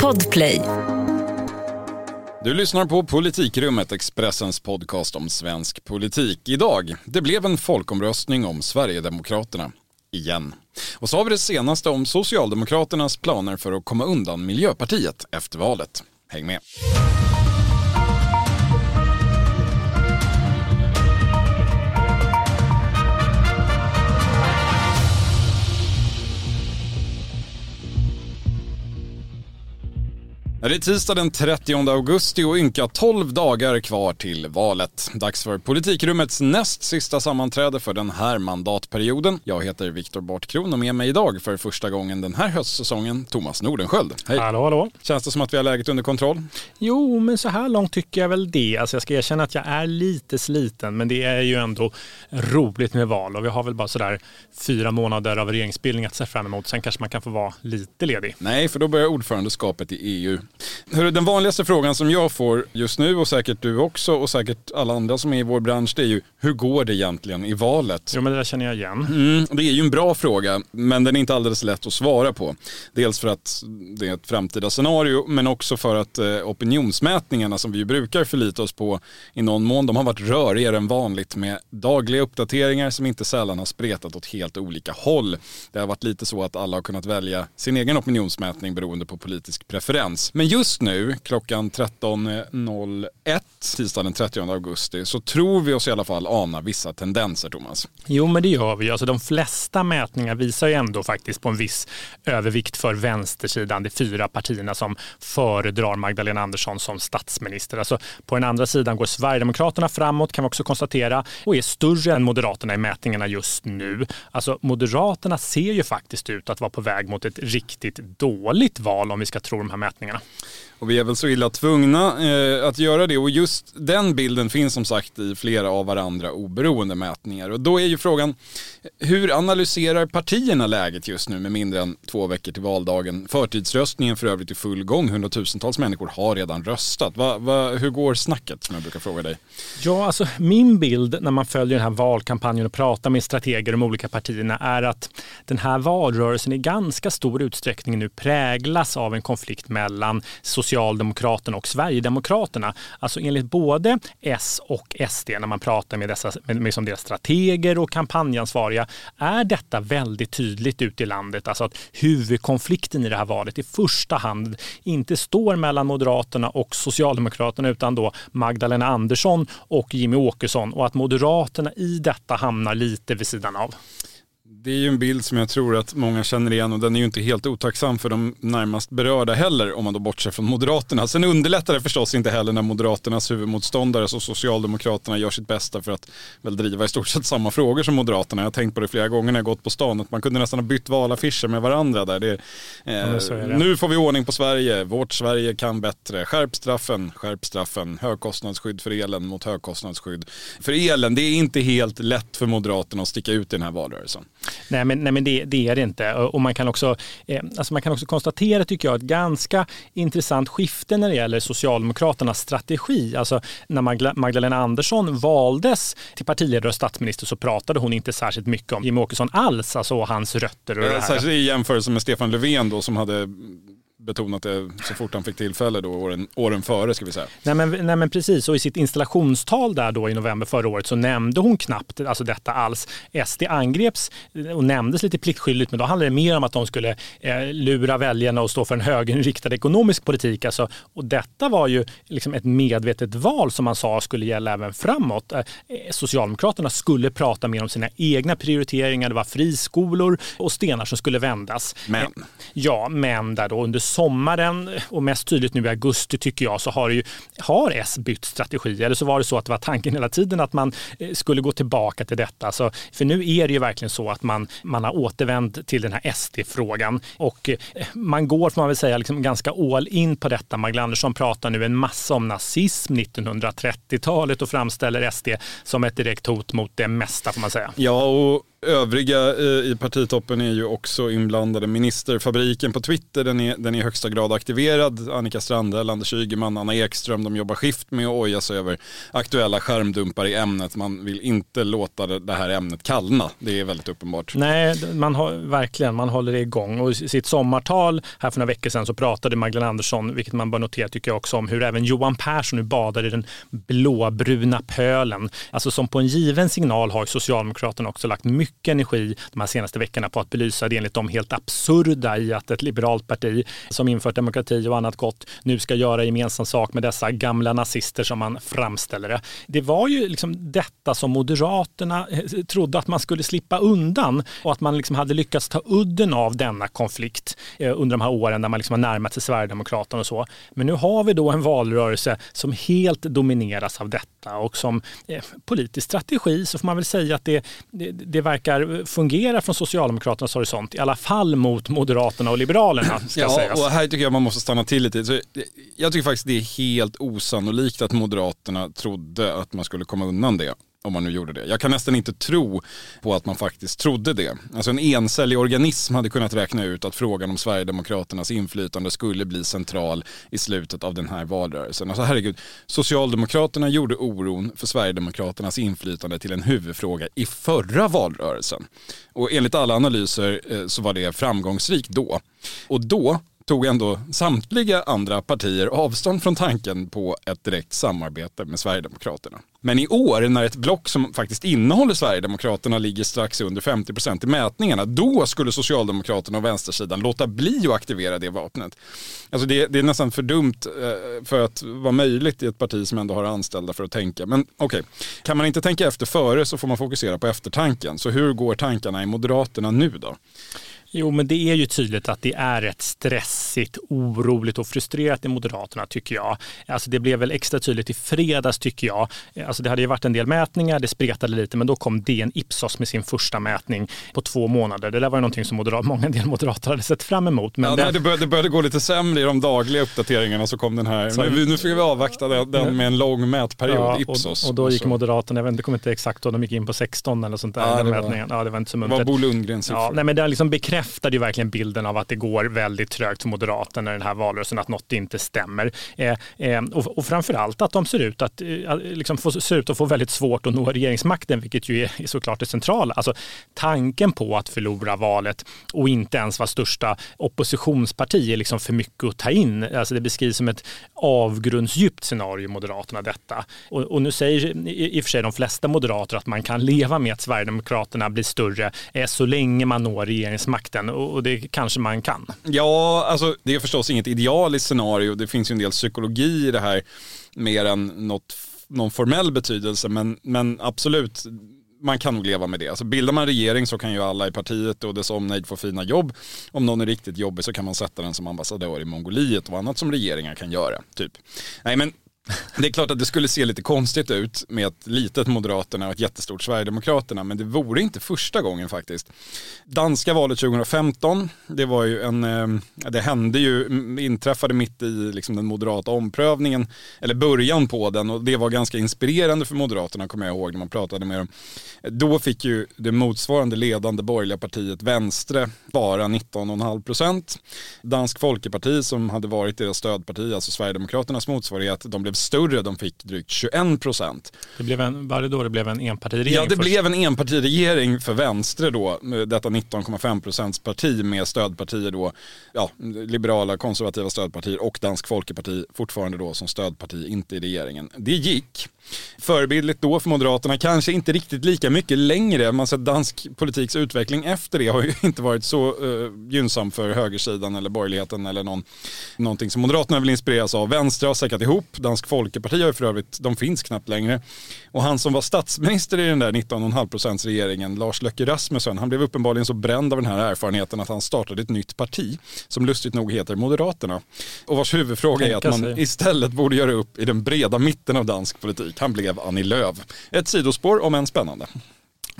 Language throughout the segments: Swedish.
Podplay. Du lyssnar på Politikrummet, Expressens podcast om svensk politik. Idag, det blev en folkomröstning om Sverigedemokraterna. Igen. Och så har vi det senaste om Socialdemokraternas planer för att komma undan Miljöpartiet efter valet. Häng med. Det är tisdag den 30 augusti och ynka 12 dagar kvar till valet. Dags för Politikrummets näst sista sammanträde för den här mandatperioden. Jag heter Viktor Bartkron och med mig idag för första gången den här höstsäsongen Thomas Nordenskjöld. Hej! Hallå, hallå! Känns det som att vi har läget under kontroll? Jo, men så här långt tycker jag väl det. Alltså jag ska erkänna att jag är lite sliten, men det är ju ändå roligt med val och vi har väl bara sådär fyra månader av regeringsbildning att se fram emot. Sen kanske man kan få vara lite ledig. Nej, för då börjar ordförandeskapet i EU. Hörru, den vanligaste frågan som jag får just nu och säkert du också och säkert alla andra som är i vår bransch det är ju hur går det egentligen i valet? Jo men det där känner jag igen. Mm, det är ju en bra fråga men den är inte alldeles lätt att svara på. Dels för att det är ett framtida scenario men också för att eh, opinionsmätningarna som vi brukar förlita oss på i någon mån de har varit rörigare än vanligt med dagliga uppdateringar som inte sällan har spretat åt helt olika håll. Det har varit lite så att alla har kunnat välja sin egen opinionsmätning beroende på politisk preferens. Men just nu, klockan 13.01, tisdagen den 30 augusti, så tror vi oss i alla fall ana vissa tendenser, Thomas. Jo, men det gör vi. Alltså, de flesta mätningar visar ju ändå faktiskt på en viss övervikt för vänstersidan. de fyra partierna som föredrar Magdalena Andersson som statsminister. Alltså, på den andra sidan går Sverigedemokraterna framåt, kan vi också konstatera, och är större än Moderaterna i mätningarna just nu. Alltså, Moderaterna ser ju faktiskt ut att vara på väg mot ett riktigt dåligt val om vi ska tro de här mätningarna. Och vi är väl så illa tvungna eh, att göra det och just den bilden finns som sagt i flera av varandra oberoende mätningar. Och då är ju frågan, hur analyserar partierna läget just nu med mindre än två veckor till valdagen? Förtidsröstningen för övrigt i full gång, hundratusentals människor har redan röstat. Va, va, hur går snacket som jag brukar fråga dig? Ja, alltså min bild när man följer den här valkampanjen och pratar med strateger om olika partierna är att den här valrörelsen i ganska stor utsträckning nu präglas av en konflikt mellan Socialdemokraterna och Sverigedemokraterna. Alltså enligt både S och SD när man pratar med, dessa, med, med som deras strateger och kampanjansvariga är detta väldigt tydligt ute i landet. Alltså att huvudkonflikten i det här valet i första hand inte står mellan Moderaterna och Socialdemokraterna utan då Magdalena Andersson och Jimmy Åkesson och att Moderaterna i detta hamnar lite vid sidan av. Det är ju en bild som jag tror att många känner igen och den är ju inte helt otacksam för de närmast berörda heller om man då bortser från Moderaterna. Sen underlättar det förstås inte heller när Moderaternas huvudmotståndare så Socialdemokraterna gör sitt bästa för att väl driva i stort sett samma frågor som Moderaterna. Jag har tänkt på det flera gånger när jag gått på stan att man kunde nästan ha bytt valaffischer med varandra där. Det, eh, ja, det. Nu får vi ordning på Sverige, vårt Sverige kan bättre. Skärp straffen, skärp straffen, högkostnadsskydd för elen mot högkostnadsskydd för elen. Det är inte helt lätt för Moderaterna att sticka ut i den här valrörelsen. Nej men, nej, men det, det, är det inte. Och man kan, också, eh, alltså man kan också konstatera, tycker jag, ett ganska intressant skifte när det gäller Socialdemokraternas strategi. Alltså när Magdalena Andersson valdes till partiledare och statsminister så pratade hon inte särskilt mycket om Jimmie Åkesson alls, alltså hans rötter. Och det här. Särskilt i jämförelse med Stefan Löfven då som hade betonat det så fort han fick tillfälle då, åren, åren före ska vi säga. Nej men, nej men precis, och i sitt installationstal där då i november förra året så nämnde hon knappt alltså detta alls. SD angreps och nämndes lite pliktskyldigt men då handlade det mer om att de skulle eh, lura väljarna och stå för en högerinriktad ekonomisk politik. Alltså, och detta var ju liksom ett medvetet val som man sa skulle gälla även framåt. Eh, Socialdemokraterna skulle prata mer om sina egna prioriteringar. Det var friskolor och stenar som skulle vändas. Men? Eh, ja, men där då under sommaren och mest tydligt nu i augusti tycker jag så har, ju, har S bytt strategi. Eller så var det så att det var tanken hela tiden att man eh, skulle gå tillbaka till detta. Så, för nu är det ju verkligen så att man, man har återvänt till den här SD-frågan och eh, man går, får man väl säga, liksom ganska all in på detta. Magdalena Andersson pratar nu en massa om nazism, 1930-talet och framställer SD som ett direkt hot mot det mesta får man säga. Ja, och Övriga eh, i partitoppen är ju också inblandade. Ministerfabriken på Twitter, den är, den är i högsta grad aktiverad. Annika Strandhäll, Anders Ygeman, Anna Ekström, de jobbar skift med att oja sig över aktuella skärmdumpar i ämnet. Man vill inte låta det här ämnet kallna. Det är väldigt uppenbart. Nej, man har, verkligen, man håller det igång. Och i sitt sommartal här för några veckor sedan så pratade Magdalena Andersson, vilket man bör notera tycker jag också, om hur även Johan Persson nu badar i den blåbruna pölen. Alltså som på en given signal har Socialdemokraterna också lagt mycket energi de här senaste veckorna på att belysa det enligt dem helt absurda i att ett liberalt parti som infört demokrati och annat gott nu ska göra gemensam sak med dessa gamla nazister som man framställer det. Det var ju liksom detta som Moderaterna eh, trodde att man skulle slippa undan och att man liksom hade lyckats ta udden av denna konflikt eh, under de här åren när man liksom har närmat sig Sverigedemokraterna och så. Men nu har vi då en valrörelse som helt domineras av detta och som eh, politisk strategi så får man väl säga att det, det, det verkar fungera från Socialdemokraternas horisont, i alla fall mot Moderaterna och Liberalerna. Ska ja, sägas. och här tycker jag man måste stanna till lite. Så jag tycker faktiskt det är helt osannolikt att Moderaterna trodde att man skulle komma undan det om man nu gjorde det. Jag kan nästan inte tro på att man faktiskt trodde det. Alltså en encellig organism hade kunnat räkna ut att frågan om Sverigedemokraternas inflytande skulle bli central i slutet av den här valrörelsen. Alltså herregud, Socialdemokraterna gjorde oron för Sverigedemokraternas inflytande till en huvudfråga i förra valrörelsen. Och enligt alla analyser eh, så var det framgångsrikt då. Och då tog ändå samtliga andra partier avstånd från tanken på ett direkt samarbete med Sverigedemokraterna. Men i år när ett block som faktiskt innehåller Sverigedemokraterna ligger strax under 50% i mätningarna, då skulle Socialdemokraterna och vänstersidan låta bli att aktivera det vapnet. Alltså det, det är nästan för dumt eh, för att vara möjligt i ett parti som ändå har anställda för att tänka. Men okej, okay. kan man inte tänka efter före så får man fokusera på eftertanken. Så hur går tankarna i Moderaterna nu då? Jo, men det är ju tydligt att det är rätt stressigt, oroligt och frustrerat i Moderaterna tycker jag. Alltså det blev väl extra tydligt i fredags tycker jag. Alltså det hade ju varit en del mätningar, det spretade lite, men då kom DN Ipsos med sin första mätning på två månader. Det där var ju någonting som moderat, många del moderater hade sett fram emot. Men ja, den... nej, det, började, det började gå lite sämre i de dagliga uppdateringarna så kom den här. Så... Nu, nu fick vi avvakta den, den med en lång mätperiod, ja, Ipsos. Och, och då gick Moderaterna, jag vet inte, kommer inte exakt då, de gick in på 16 eller sånt där. Ja, det, var, ja, det var inte så muntert. Det var Bo Lundgrens siffror. Ja, nej, men det har liksom bekräftat bekräftade ju verkligen bilden av att det går väldigt trögt för Moderaterna i den här valrörelsen, att något inte stämmer. Eh, eh, och, och framförallt att de ser ut att, eh, liksom få, ser ut att få väldigt svårt att nå regeringsmakten, vilket ju är, är såklart det centrala. Alltså tanken på att förlora valet och inte ens vara största oppositionsparti är liksom för mycket att ta in. Alltså det beskrivs som ett avgrundsdjupt scenario, Moderaterna, detta. Och, och nu säger i, i och för sig de flesta moderater att man kan leva med att Sverigedemokraterna blir större eh, så länge man når regeringsmakten makten och det kanske man kan. Ja, alltså det är förstås inget idealiskt scenario. Det finns ju en del psykologi i det här mer än något, någon formell betydelse, men, men absolut man kan nog leva med det. Alltså bildar man regering så kan ju alla i partiet och dess omnejd få fina jobb. Om någon är riktigt jobbig så kan man sätta den som ambassadör i Mongoliet och annat som regeringar kan göra. Typ. Nej men det är klart att det skulle se lite konstigt ut med ett litet Moderaterna och ett jättestort Sverigedemokraterna, men det vore inte första gången faktiskt. Danska valet 2015, det var ju en, eh, det hände ju, inträffade mitt i liksom den moderata omprövningen, eller början på den och det var ganska inspirerande för Moderaterna kommer jag ihåg när man pratade med dem. Då fick ju det motsvarande ledande borgerliga partiet Vänstre bara 19,5 procent. Dansk Folkeparti som hade varit deras stödparti, alltså Sverigedemokraternas motsvarighet, de blev större, de fick drygt 21 procent. Det blev en, var det då det blev en enpartiregering? Ja, det först? blev en enpartiregering för Vänstre då, detta 19,5 procents parti med stödpartier då, ja, liberala konservativa stödpartier och Dansk Folkeparti fortfarande då som stödparti, inte i regeringen. Det gick. Förebildligt då för Moderaterna, kanske inte riktigt lika mycket längre. Man sett dansk politiks utveckling efter det har ju inte varit så uh, gynnsam för högersidan eller borgerligheten eller någon, någonting som Moderaterna vill inspireras av. Vänster har säkrat ihop, Dansk Folkeparti har ju för övrigt, de finns knappt längre. Och han som var statsminister i den där 19,5 procents regeringen, Lars Löcke Rasmussen, han blev uppenbarligen så bränd av den här erfarenheten att han startade ett nytt parti som lustigt nog heter Moderaterna. Och vars huvudfråga Tänka är att man sig. istället borde göra upp i den breda mitten av dansk politik. Han blev Annie Lööf. Ett sidospår om än spännande.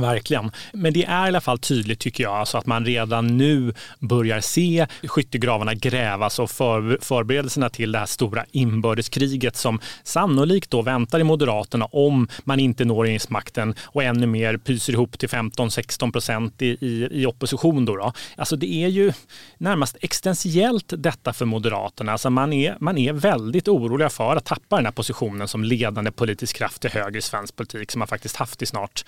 Verkligen. Men det är i alla fall tydligt tycker jag, alltså att man redan nu börjar se skyttegravarna grävas och för, förberedelserna till det här stora inbördeskriget som sannolikt då väntar i Moderaterna om man inte når regeringsmakten och ännu mer pyser ihop till 15-16 procent i, i, i, opposition. Då, då Alltså det är ju närmast existentiellt detta för Moderaterna. Alltså man, är, man är väldigt oroliga för att tappa den här positionen som ledande politisk kraft till höger i svensk politik som man faktiskt haft i snart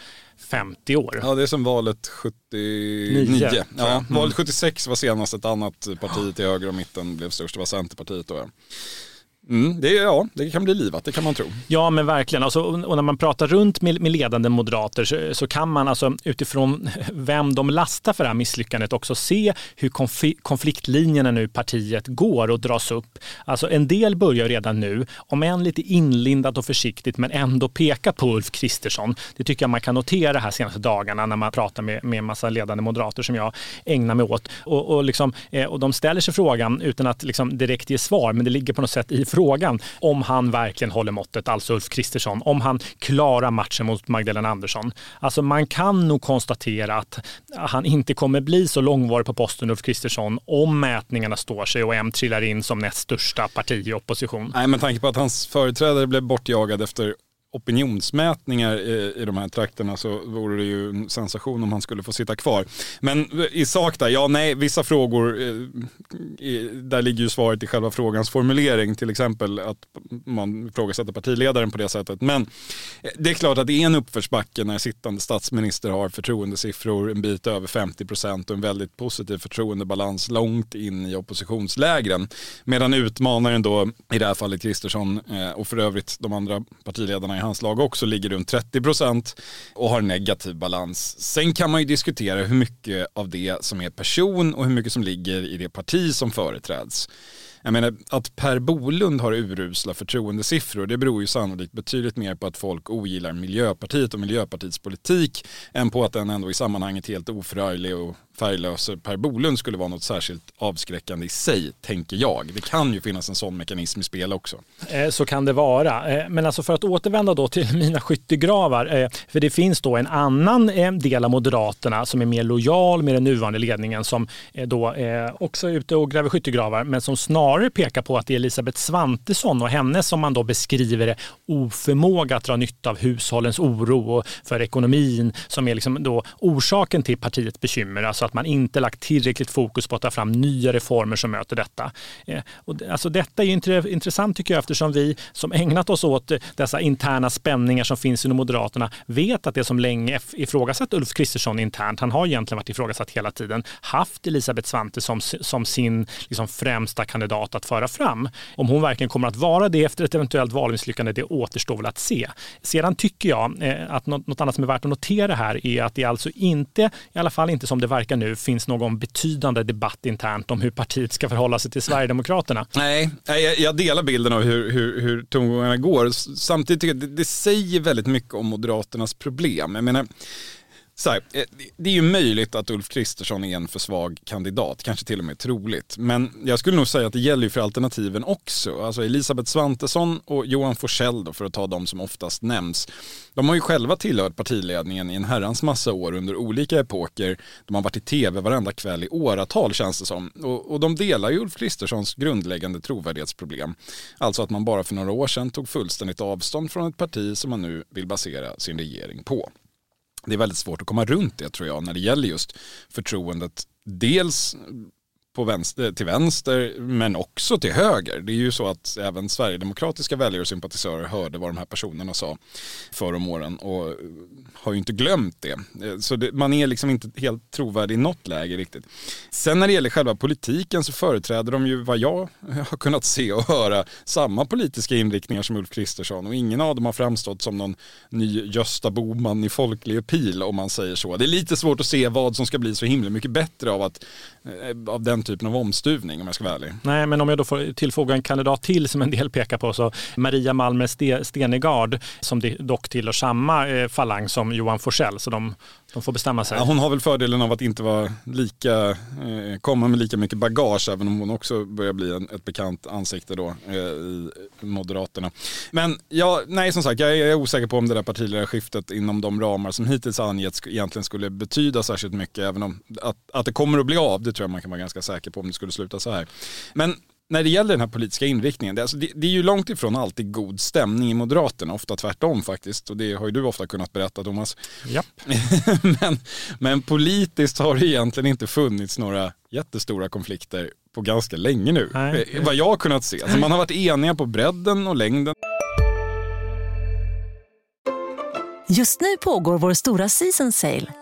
50 år. Ja, det är som valet 79. Nio, ja, mm. Valet 76 var senast ett annat parti till höger och mitten blev störst, det var Centerpartiet då. Mm, det, ja, det kan bli livat, det kan man tro. Ja, men verkligen. Alltså, och när man pratar runt med, med ledande moderater så, så, kan man alltså, utifrån vem de lastar för det här misslyckandet också se hur konf konfliktlinjerna nu partiet går och dras upp. Alltså, en del börjar redan nu, om än lite inlindat och försiktigt, men ändå peka på Ulf Kristersson. Det tycker jag man kan notera här senaste dagarna när man pratar med, med en massa ledande moderater som jag ägnar mig åt. Och, och, liksom, eh, och de ställer sig frågan utan att liksom direkt ge svar, men det ligger på något sätt i frågan om han verkligen håller måttet, alltså Ulf Kristersson, om han klarar matchen mot Magdalena Andersson. Alltså man kan nog konstatera att han inte kommer bli så långvarig på posten Ulf Kristersson om mätningarna står sig och M trillar in som näst största parti i opposition. Nej, med tanke på att hans företrädare blev bortjagad efter opinionsmätningar i, i de här trakterna så vore det ju en sensation om han skulle få sitta kvar. Men i sak där, ja nej, vissa frågor, eh, där ligger ju svaret i själva frågans formulering, till exempel att man ifrågasätter partiledaren på det sättet. Men eh, det är klart att det är en uppförsbacke när sittande statsminister har förtroendesiffror en bit över 50 procent och en väldigt positiv förtroendebalans långt in i oppositionslägren. Medan utmanaren då, i det här fallet Kristersson eh, och för övrigt de andra partiledarna hans lag också ligger runt 30% och har negativ balans. Sen kan man ju diskutera hur mycket av det som är person och hur mycket som ligger i det parti som företräds. Jag menar att Per Bolund har urusla förtroendesiffror det beror ju sannolikt betydligt mer på att folk ogillar Miljöpartiet och Miljöpartiets politik än på att den ändå i sammanhanget helt oförarglig och färglös Per Bolund skulle vara något särskilt avskräckande i sig, tänker jag. Det kan ju finnas en sån mekanism i spel också. Eh, så kan det vara. Eh, men alltså för att återvända då till mina skyttegravar, eh, för det finns då en annan del av Moderaterna som är mer lojal med den nuvarande ledningen som då också är ute och gräver skyttegravar, men som snarare pekar på att det är Elisabeth Svantesson och hennes, som man då beskriver det, oförmåga att dra nytta av hushållens oro för ekonomin som är liksom då orsaken till partiets bekymmer. Alltså att man inte lagt tillräckligt fokus på att ta fram nya reformer som möter detta. Eh, och alltså detta är intressant tycker jag eftersom vi som ägnat oss åt eh, dessa interna spänningar som finns inom Moderaterna vet att det som länge ifrågasatt Ulf Kristersson internt, han har egentligen varit ifrågasatt hela tiden, haft Elisabeth Svante som, som sin liksom främsta kandidat att föra fram. Om hon verkligen kommer att vara det efter ett eventuellt valmisslyckande, det återstår väl att se. Sedan tycker jag eh, att något, annat som är värt att notera här är att det alltså inte, i alla fall inte som det verkar nu finns någon betydande debatt internt om hur partiet ska förhålla sig till Sverigedemokraterna. Nej, jag, delar bilden av hur, hur, hur tongångarna går. Samtidigt tycker jag att det, det säger väldigt mycket om Moderaternas problem. Jag menar, så här, eh, det är ju möjligt att Ulf Kristersson är en för svag kandidat, kanske till och med troligt. Men jag skulle nog säga att det gäller ju för alternativen också. Alltså Elisabeth Svantesson och Johan Forsell då, för att ta de som oftast nämns. De har ju själva tillhört partiledningen i en herrans massa år under olika epoker. De har varit i tv varenda kväll i åratal känns det som. Och, och de delar ju Ulf Kristerssons grundläggande trovärdighetsproblem. Alltså att man bara för några år sedan tog fullständigt avstånd från ett parti som man nu vill basera sin regering på det är väldigt svårt att komma runt det tror jag när det gäller just förtroendet. Dels på vänster, till vänster men också till höger. Det är ju så att även sverigedemokratiska väljare och sympatisörer hörde vad de här personerna sa förr om åren och har ju inte glömt det. Eh, så det, man är liksom inte helt trovärdig i något läge riktigt. Sen när det gäller själva politiken så företräder de ju vad jag har kunnat se och höra samma politiska inriktningar som Ulf Kristersson och ingen av dem har framstått som någon ny Gösta Boman i folklig pil om man säger så. Det är lite svårt att se vad som ska bli så himla mycket bättre av, att, eh, av den den typen av omstuvning om jag ska vara ärlig. Nej, men om jag då får tillfoga en kandidat till som en del pekar på, så Maria Malmer Stenegard, som dock tillhör samma eh, falang som Johan Forsell, så de, de får bestämma sig. Ja, hon har väl fördelen av att inte vara lika, eh, komma med lika mycket bagage, även om hon också börjar bli en, ett bekant ansikte då eh, i Moderaterna. Men ja, nej som sagt, jag är osäker på om det där partiledarskiftet inom de ramar som hittills angetts egentligen skulle betyda särskilt mycket, även om att, att det kommer att bli av, det tror jag man kan vara ganska säker på om det skulle sluta så här. Men när det gäller den här politiska inriktningen, det, alltså det, det, är ju långt ifrån alltid god stämning i Moderaterna, ofta tvärtom faktiskt. Och det har ju du ofta kunnat berätta Thomas. Japp. men, men politiskt har det egentligen inte funnits några jättestora konflikter på ganska länge nu. Nej. Eh, vad jag har kunnat se. Alltså man har varit eniga på bredden och längden. Just nu pågår vår stora season sale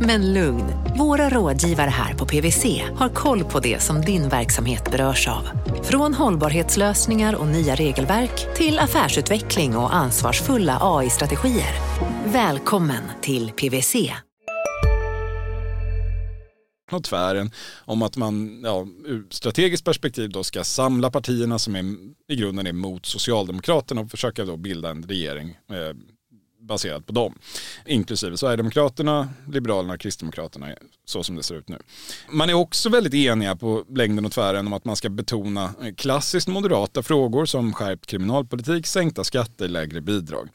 Men lugn, våra rådgivare här på PWC har koll på det som din verksamhet berörs av. Från hållbarhetslösningar och nya regelverk till affärsutveckling och ansvarsfulla AI-strategier. Välkommen till PWC. och tvären om att man ja, ur strategiskt perspektiv då ska samla partierna som är, i grunden är mot Socialdemokraterna och försöka då bilda en regering eh, baserat på dem. Inklusive Sverigedemokraterna, Liberalerna och Kristdemokraterna så som det ser ut nu. Man är också väldigt eniga på längden och tvären om att man ska betona klassiskt moderata frågor som skärpt kriminalpolitik, sänkta skatter, lägre bidrag.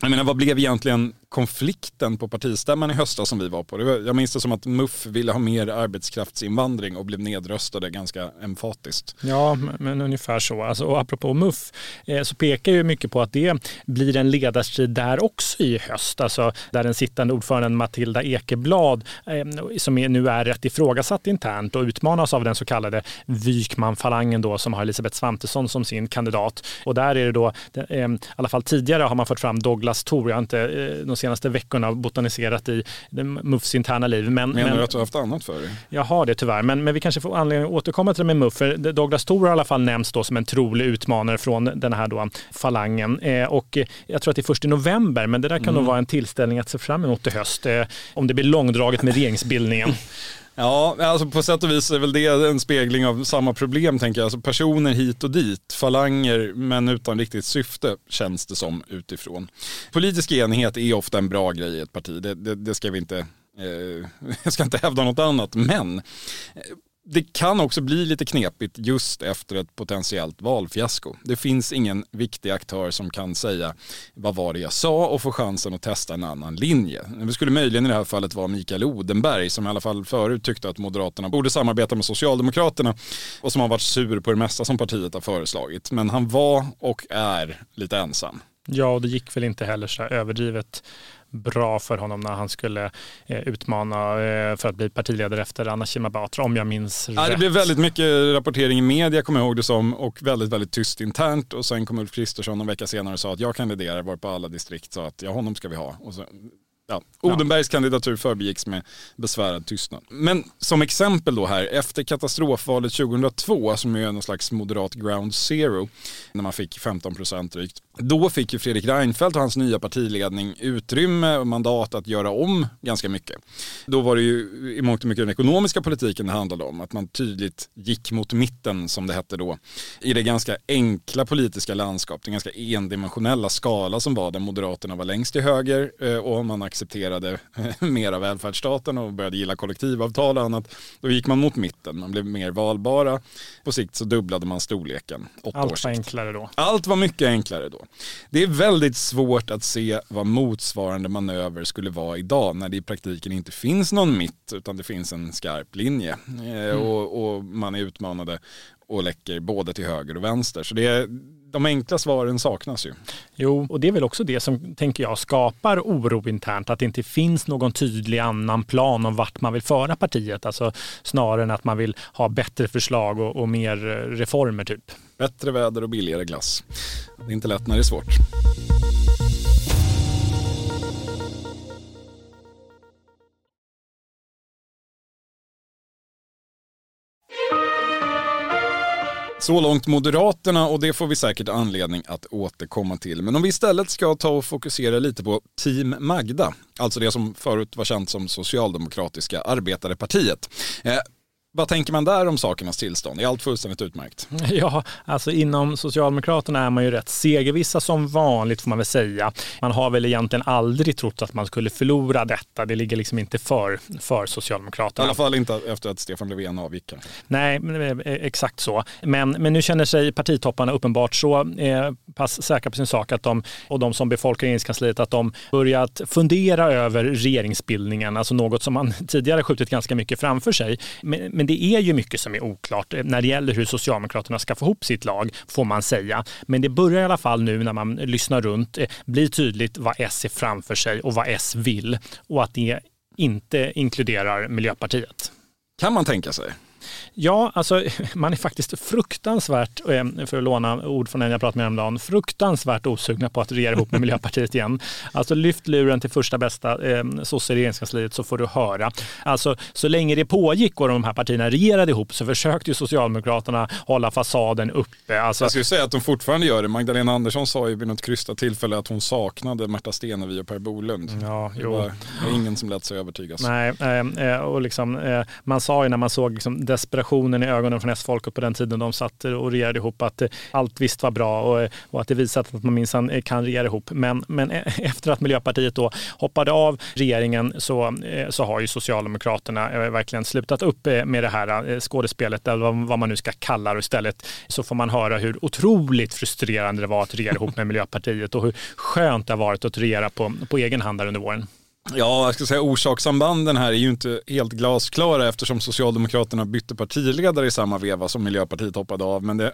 Jag menar, vad blev egentligen konflikten på partistämman i höstas som vi var på? Var, jag minns det som att MUF ville ha mer arbetskraftsinvandring och blev nedröstade ganska emfatiskt. Ja, men ungefär så. Alltså, och apropå MUF eh, så pekar ju mycket på att det blir en ledarstrid där också i höst. Alltså, där den sittande ordföranden Matilda Ekeblad, eh, som är, nu är rätt ifrågasatt internt och utmanas av den så kallade Wykman-falangen då, som har Elisabeth Svantesson som sin kandidat. Och där är det då, eh, i alla fall tidigare har man fört fram Douglas Thor, jag har inte eh, de senaste veckorna botaniserat i MUFs interna liv. Men, Menar men, du att du har haft annat för dig? Jag har det tyvärr, men, men vi kanske får anledning att återkomma till det med MUF. För Douglas Thor har i alla fall nämnts då som en trolig utmanare från den här då falangen. Eh, och jag tror att det är först i november, men det där kan mm. nog vara en tillställning att se fram emot i höst. Eh, om det blir långdraget med regeringsbildningen. Ja, alltså på sätt och vis är väl det en spegling av samma problem tänker jag. Alltså personer hit och dit, falanger men utan riktigt syfte känns det som utifrån. Politisk enighet är ofta en bra grej i ett parti, det, det, det ska vi inte eh, jag ska inte hävda något annat, men det kan också bli lite knepigt just efter ett potentiellt valfiasko. Det finns ingen viktig aktör som kan säga vad var det jag sa och få chansen att testa en annan linje. Det skulle möjligen i det här fallet vara Mikael Odenberg som i alla fall förut tyckte att Moderaterna borde samarbeta med Socialdemokraterna och som har varit sur på det mesta som partiet har föreslagit. Men han var och är lite ensam. Ja, och det gick väl inte heller så överdrivet bra för honom när han skulle eh, utmana eh, för att bli partiledare efter Anna Kinberg Batra, om jag minns ja, rätt. Det blev väldigt mycket rapportering i media, kommer jag ihåg det som, och väldigt, väldigt tyst internt. Och sen kom Ulf Kristersson en vecka senare och sa att jag kandiderar, var på alla distrikt, sa att ja, honom ska vi ha. Och så Ja, Odenbergs kandidatur förbegicks med besvärad tystnad. Men som exempel då här, efter katastrofvalet 2002, som är någon slags moderat ground zero, när man fick 15 procent drygt, då fick ju Fredrik Reinfeldt och hans nya partiledning utrymme och mandat att göra om ganska mycket. Då var det ju i mångt och mycket den ekonomiska politiken det handlade om, att man tydligt gick mot mitten som det hette då, i det ganska enkla politiska landskap, den ganska endimensionella skala som var där Moderaterna var längst till höger eh, och man accepterade mer av välfärdsstaten och började gilla kollektivavtal och annat. Då gick man mot mitten, man blev mer valbara. På sikt så dubblade man storleken. Allt var enklare då. Allt var mycket enklare då. Det är väldigt svårt att se vad motsvarande manöver skulle vara idag när det i praktiken inte finns någon mitt utan det finns en skarp linje. Eh, mm. Och, och man är utmanade och läcker både till höger och vänster. Så det är, de enkla svaren saknas ju. Jo, och det är väl också det som, tänker jag, skapar oro internt, att det inte finns någon tydlig annan plan om vart man vill föra partiet. Alltså snarare än att man vill ha bättre förslag och, och mer reformer typ. Bättre väder och billigare glass. Det är inte lätt när det är svårt. Så långt Moderaterna och det får vi säkert anledning att återkomma till. Men om vi istället ska ta och fokusera lite på Team Magda, alltså det som förut var känt som Socialdemokratiska arbetarepartiet. Eh, Eh, vad tänker man där om sakernas tillstånd? Är allt fullständigt utmärkt? Ja, alltså inom Socialdemokraterna är man ju rätt segervissa som vanligt får man väl säga. Man har väl egentligen aldrig trott att man skulle förlora detta. Det ligger liksom inte för, för Socialdemokraterna. I alla fall inte efter att Stefan Löfven avgick. Nej, eh, exakt så. Men, men nu känner sig partitopparna uppenbart så eh, pass säkra på sin sak att de, och de som befolkar regeringskansliet, att de börjat fundera över regeringsbildningen, alltså något som man tidigare skjutit ganska mycket framför sig. Men, men det är ju mycket som är oklart eh, när det gäller hur Socialdemokraterna ska få ihop sitt lag, får man säga. Men det börjar i alla fall nu när man lyssnar runt eh, bli tydligt vad S ser framför sig och vad S vill och att det inte inkluderar Miljöpartiet. Kan man tänka sig? Ja, alltså man är faktiskt fruktansvärt, eh, för att låna ord från en jag pratade med häromdagen, fruktansvärt osugna på att regera ihop med Miljöpartiet igen. Alltså lyft luren till första bästa eh, sosse i regeringskansliet så får du höra. Alltså så länge det pågick och de här partierna regerade ihop så försökte ju Socialdemokraterna hålla fasaden uppe. Alltså, jag skulle säga att de fortfarande gör det. Magdalena Andersson sa ju vid något krystat tillfälle att hon saknade Märta Stenevi och Per Bolund. Ja, det var, var ingen som lät sig övertygas. Nej, eh, och liksom, eh, man sa ju när man såg liksom desperationen i ögonen från S-folket på den tiden de satt och regerade ihop att allt visst var bra och, och att det visat att man minsann kan regera ihop. Men, men e, efter att Miljöpartiet då hoppade av regeringen så, eh, så har ju Socialdemokraterna eh, verkligen slutat upp eh, med det här skådespelet, eller vad man nu ska kalla det. Istället så får man höra hur otroligt frustrerande det var att regera ihop med Miljöpartiet och hur skönt det har varit att regera på, på egen hand där under våren. Ja, jag ska säga orsakssambanden här är ju inte helt glasklara eftersom Socialdemokraterna bytte partiledare i samma veva som Miljöpartiet hoppade av. Men det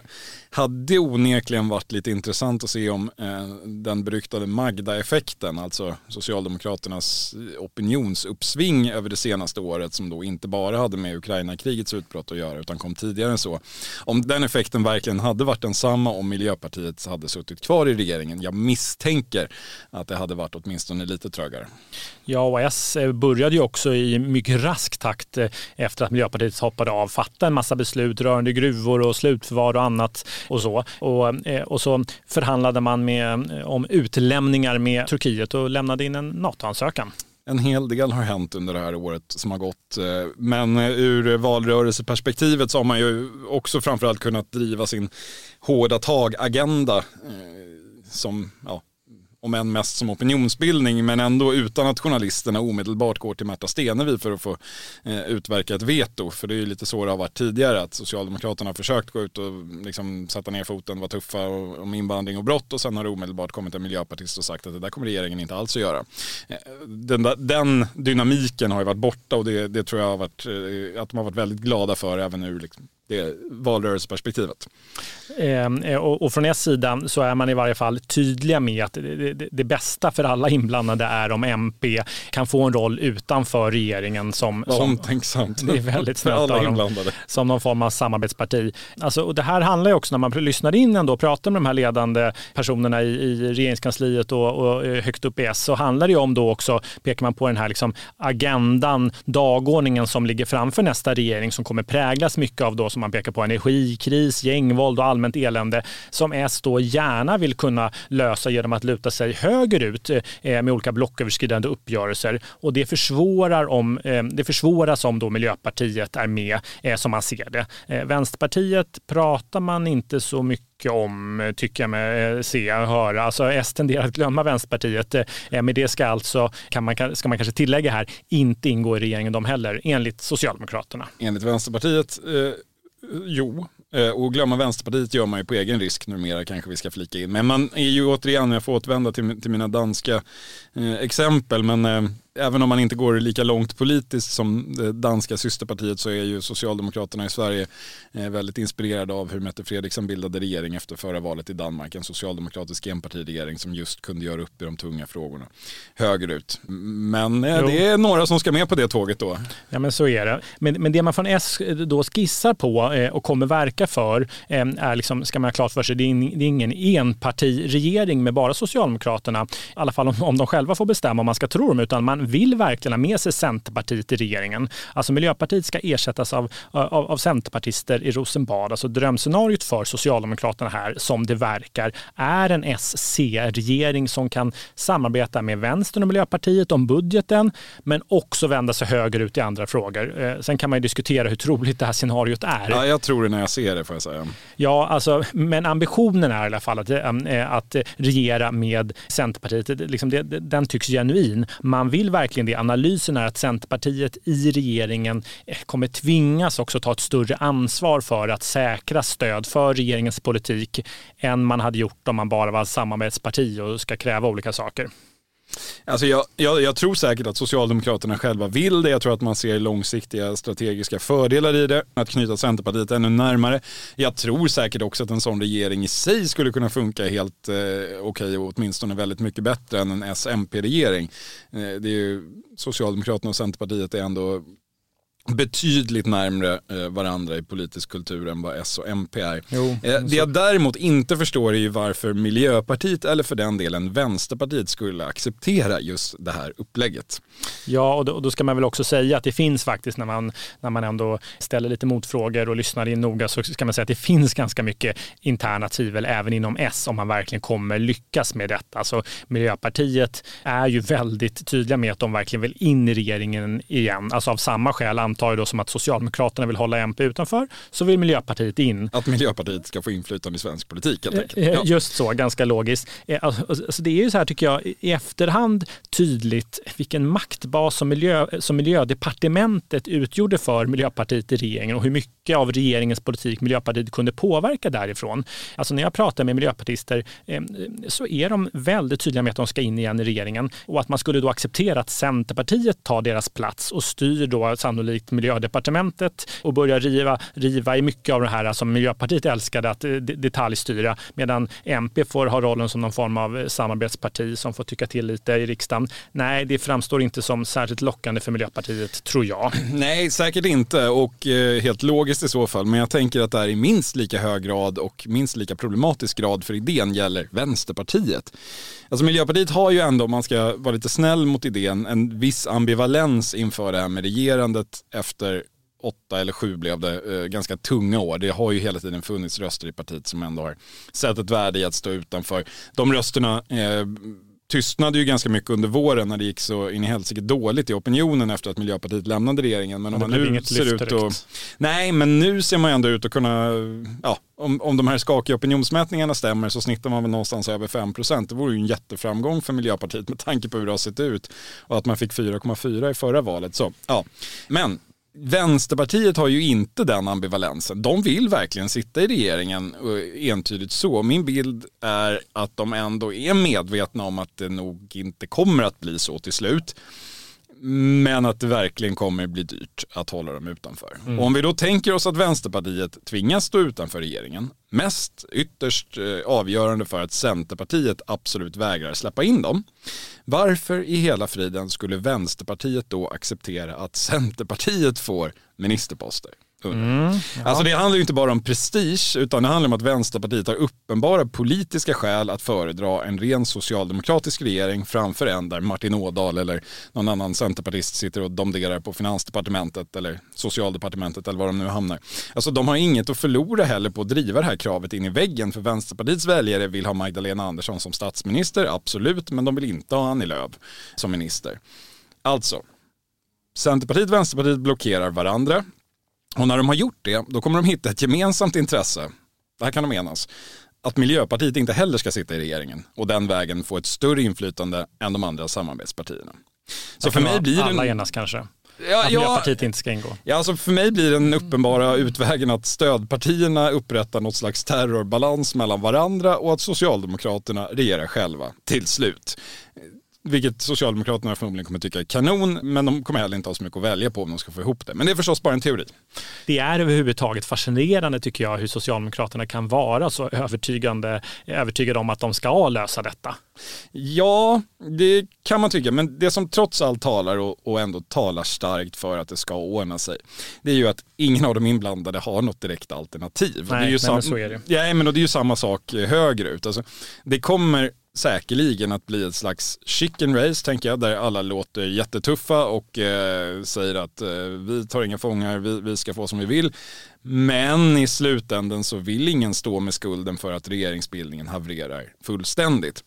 hade onekligen varit lite intressant att se om eh, den beryktade Magda-effekten, alltså Socialdemokraternas eh, opinionsuppsving över det senaste året som då inte bara hade med Ukraina-krigets utbrott att göra utan kom tidigare än så. Om den effekten verkligen hade varit densamma om Miljöpartiet hade suttit kvar i regeringen. Jag misstänker att det hade varit åtminstone lite trögare. Ja, och S eh, började ju också i mycket rask takt eh, efter att Miljöpartiet hoppade av fatta en massa beslut rörande gruvor och slutförvar och annat och så. Och, eh, och så förhandlade man med, om utlämningar med Turkiet och lämnade in en NATO-ansökan. En hel del har hänt under det här året som har gått. Men ur valrörelseperspektivet så har man ju också framförallt kunnat driva sin hårda tag-agenda som ja, om än mest som opinionsbildning, men ändå utan att journalisterna omedelbart går till Märta Stenevi för att få eh, utverka ett veto. För det är ju lite så det har varit tidigare, att Socialdemokraterna har försökt gå ut och liksom sätta ner foten, vara tuffa och, om invandring och brott och sen har det omedelbart kommit en miljöpartist och sagt att det där kommer regeringen inte alls att göra. Eh, den, den, dynamiken har ju varit borta och det, det tror jag har varit, eh, att de har varit väldigt glada för även ur liksom, det valrörelseperspektivet. Ehm, eh, och, och från er sida så är man i varje fall tydliga med att det, det, det, bästa för alla inblandade är om MP kan få en roll utanför regeringen som... Vad omtänksamt. Det är väldigt snällt alla inblandade. Som någon form av samarbetsparti. Alltså, och det här handlar ju också, när man lyssnar in ändå och pratar med de här ledande personerna i, i regeringskansliet och, och eh, högt upp i S, så handlar det ju om då också, pekar man på den här liksom agendan, dagordningen som ligger framför nästa regering som kommer präglas mycket av då som man pekar på energikris, gängvåld och allmänt elände som S då gärna vill kunna lösa genom att luta sig högerut eh, med olika blocköverskridande uppgörelser. Och det, försvårar om, eh, det försvåras om då Miljöpartiet är med eh, som man ser det. Vänsterpartiet pratar man inte så mycket om, tycker jag mig se och höra. Alltså S tenderar att glömma Vänsterpartiet. Men det ska alltså, kan man, ska man kanske tillägga här, inte ingå i regeringen de heller, enligt Socialdemokraterna. Enligt Vänsterpartiet eh Jo, eh, och glömma Vänsterpartiet gör man ju på egen risk numera kanske vi ska flika in. Men man är ju återigen, jag får återvända till, till mina danska eh, exempel, men eh, även om man inte går lika långt politiskt som det danska systerpartiet så är ju Socialdemokraterna i Sverige eh, väldigt inspirerade av hur Mette Fredriksson bildade regering efter förra valet i Danmark. En socialdemokratisk enpartiregering som just kunde göra upp i de tunga frågorna högerut. Men eh, det är några som ska med på det tåget då. Ja men så är det. Men, men det man från S då skissar på eh, och kommer verka för är liksom, ska man ha klart för sig, det är, det är ingen enpartiregering med bara Socialdemokraterna, i alla fall om, om de själva får bestämma om man ska tro dem, utan man man vill verkligen ha med sig Centerpartiet i regeringen. Alltså Miljöpartiet ska ersättas av, av, av centerpartister i Rosenbad. Alltså drömscenariot för Socialdemokraterna här, som det verkar, är en SC-regering som kan samarbeta med Vänstern och Miljöpartiet om budgeten, men också vända sig högerut i andra frågor. Eh, sen kan man ju diskutera hur troligt det här scenariot är. Ja, jag tror det när jag ser det får jag säga. Ja, alltså, men ambitionen är i alla fall att, äh, att regera med Centerpartiet. Liksom det, den tycks genuin. Man vill verkligen det. Analysen är att Centerpartiet i regeringen eh, kommer tvingas också ta ett större ansvar för att säkra stöd för regeringens politik än man hade gjort om man bara var samarbetsparti och ska kräva olika saker. Alltså jag, jag, jag, tror säkert att Socialdemokraterna själva vill det. Jag tror att man ser långsiktiga strategiska fördelar i det. Att knyta Centerpartiet ännu närmare. Jag tror säkert också att en sån regering i sig skulle kunna funka helt eh, okej okay, och åtminstone väldigt mycket bättre än en S-MP-regering. Eh, det är ju, Socialdemokraterna och Centerpartiet är ändå betydligt närmre eh, varandra i politisk kultur än vad S och MP är. Jo, eh, det jag däremot inte förstår är ju varför Miljöpartiet eller för den delen Vänsterpartiet skulle acceptera just det här upplägget. Ja, och då, och då, ska man väl också säga att det finns faktiskt när man, när man ändå ställer lite motfrågor och lyssnar in noga så ska man säga att det finns ganska mycket interna tvivel även inom S om man verkligen kommer lyckas med detta. Alltså Miljöpartiet är ju väldigt tydliga med att de verkligen vill in i regeringen igen, alltså av samma skäl antar jag då som att Socialdemokraterna vill hålla MP utanför, så vill Miljöpartiet in. Att Miljöpartiet ska få inflytande i svensk politik helt enkelt. Eh, ja. Just så, ganska logiskt. Eh, alltså, alltså, det är ju så här tycker jag, i efterhand tydligt vilken maktbas som, miljö, som miljödepartementet utgjorde för Miljöpartiet i regeringen och hur mycket av regeringens politik Miljöpartiet kunde påverka därifrån. Alltså när jag pratar med miljöpartister eh, så är de väldigt tydliga med att de ska in igen i regeringen och att man skulle då acceptera att Centerpartiet tar deras plats och styr då sannolikt miljödepartementet och börja riva, riva i mycket av det här som Miljöpartiet älskade att eh, detaljstyra medan MP får ha rollen som någon form av eh, samarbetsparti som får tycka till lite i riksdagen. Nej, det framstår inte som särskilt lockande för Miljöpartiet, tror jag. Nej, säkert inte och eh, helt logiskt i så fall. Men jag tänker att det här i minst lika hög grad och minst lika problematisk grad för idén gäller Vänsterpartiet. Alltså Miljöpartiet har ju ändå, om man ska vara lite snäll mot idén, en viss ambivalens inför det här med regerandet efter åtta eller sju blev det, eh, ganska tunga år. Det har ju hela tiden funnits röster i partiet som ändå har sett ett värde i att stå utanför. De rösterna eh, tystnade ju ganska mycket under våren när det gick så in i helsike dåligt i opinionen efter att Miljöpartiet lämnade regeringen. Men om man nu ser ut att... Nej, men nu ser man ändå ut att kunna, ja, om, om de här skakiga opinionsmätningarna stämmer så snittar man väl någonstans över 5 procent. Det vore ju en jätteframgång för Miljöpartiet med tanke på hur det har sett ut och att man fick 4,4 i förra valet. Så, ja. Men Vänsterpartiet har ju inte den ambivalensen. De vill verkligen sitta i regeringen entydigt så. Min bild är att de ändå är medvetna om att det nog inte kommer att bli så till slut. Men att det verkligen kommer bli dyrt att hålla dem utanför. Mm. Om vi då tänker oss att Vänsterpartiet tvingas stå utanför regeringen, mest ytterst eh, avgörande för att Centerpartiet absolut vägrar släppa in dem. Varför i hela friden skulle Vänsterpartiet då acceptera att Centerpartiet får ministerposter? Mm, ja. Alltså det handlar ju inte bara om prestige utan det handlar om att Vänsterpartiet har uppenbara politiska skäl att föredra en ren socialdemokratisk regering framför en där Martin Ådahl eller någon annan centerpartist sitter och domderar på finansdepartementet eller socialdepartementet eller var de nu hamnar. Alltså de har inget att förlora heller på att driva det här kravet in i väggen för Vänsterpartiets väljare vill ha Magdalena Andersson som statsminister, absolut, men de vill inte ha Annie Lööf som minister. Alltså, Centerpartiet och Vänsterpartiet blockerar varandra. Och när de har gjort det, då kommer de hitta ett gemensamt intresse. Det här kan de enas. Att Miljöpartiet inte heller ska sitta i regeringen och den vägen få ett större inflytande än de andra samarbetspartierna. Så för mig blir det... Alla enas kanske? Ja, att Miljöpartiet ja, inte ska ingå? Ja, alltså för mig blir den uppenbara utvägen att stödpartierna upprättar något slags terrorbalans mellan varandra och att Socialdemokraterna regerar själva till slut. Vilket Socialdemokraterna förmodligen kommer tycka är kanon, men de kommer heller inte ha så mycket att välja på om de ska få ihop det. Men det är förstås bara en teori. Det är överhuvudtaget fascinerande tycker jag hur Socialdemokraterna kan vara så övertygande, övertygade om att de ska lösa detta. Ja, det kan man tycka, men det som trots allt talar och, och ändå talar starkt för att det ska ordna sig, det är ju att ingen av de inblandade har något direkt alternativ. Nej, det är ju nej, men så är det. Ja, men och det är ju samma sak högerut. Alltså, det kommer säkerligen att bli ett slags chicken race tänker jag, där alla låter jättetuffa och eh, säger att eh, vi tar inga fångar, vi, vi ska få som vi vill. Men i slutändan så vill ingen stå med skulden för att regeringsbildningen havererar fullständigt.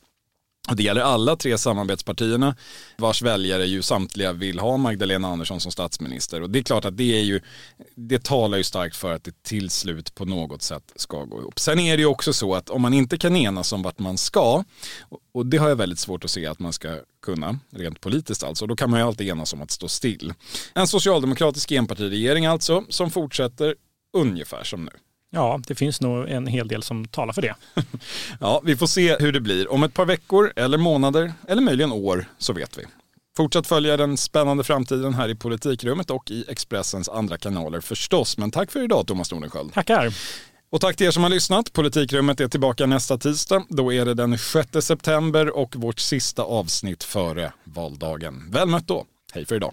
Och det gäller alla tre samarbetspartierna vars väljare ju samtliga vill ha Magdalena Andersson som statsminister. Och det är klart att det är ju, det talar ju starkt för att det till slut på något sätt ska gå ihop. Sen är det ju också så att om man inte kan enas om vart man ska, och det har jag väldigt svårt att se att man ska kunna, rent politiskt alltså, då kan man ju alltid enas om att stå still. En socialdemokratisk enpartiregering alltså, som fortsätter ungefär som nu. Ja, det finns nog en hel del som talar för det. ja, vi får se hur det blir. Om ett par veckor eller månader eller möjligen år så vet vi. Fortsätt följa den spännande framtiden här i politikrummet och i Expressens andra kanaler förstås. Men tack för idag Thomas Nordenskjöld. Tackar. Och tack till er som har lyssnat. Politikrummet är tillbaka nästa tisdag. Då är det den 6 september och vårt sista avsnitt före valdagen. Väl mött då. Hej för idag.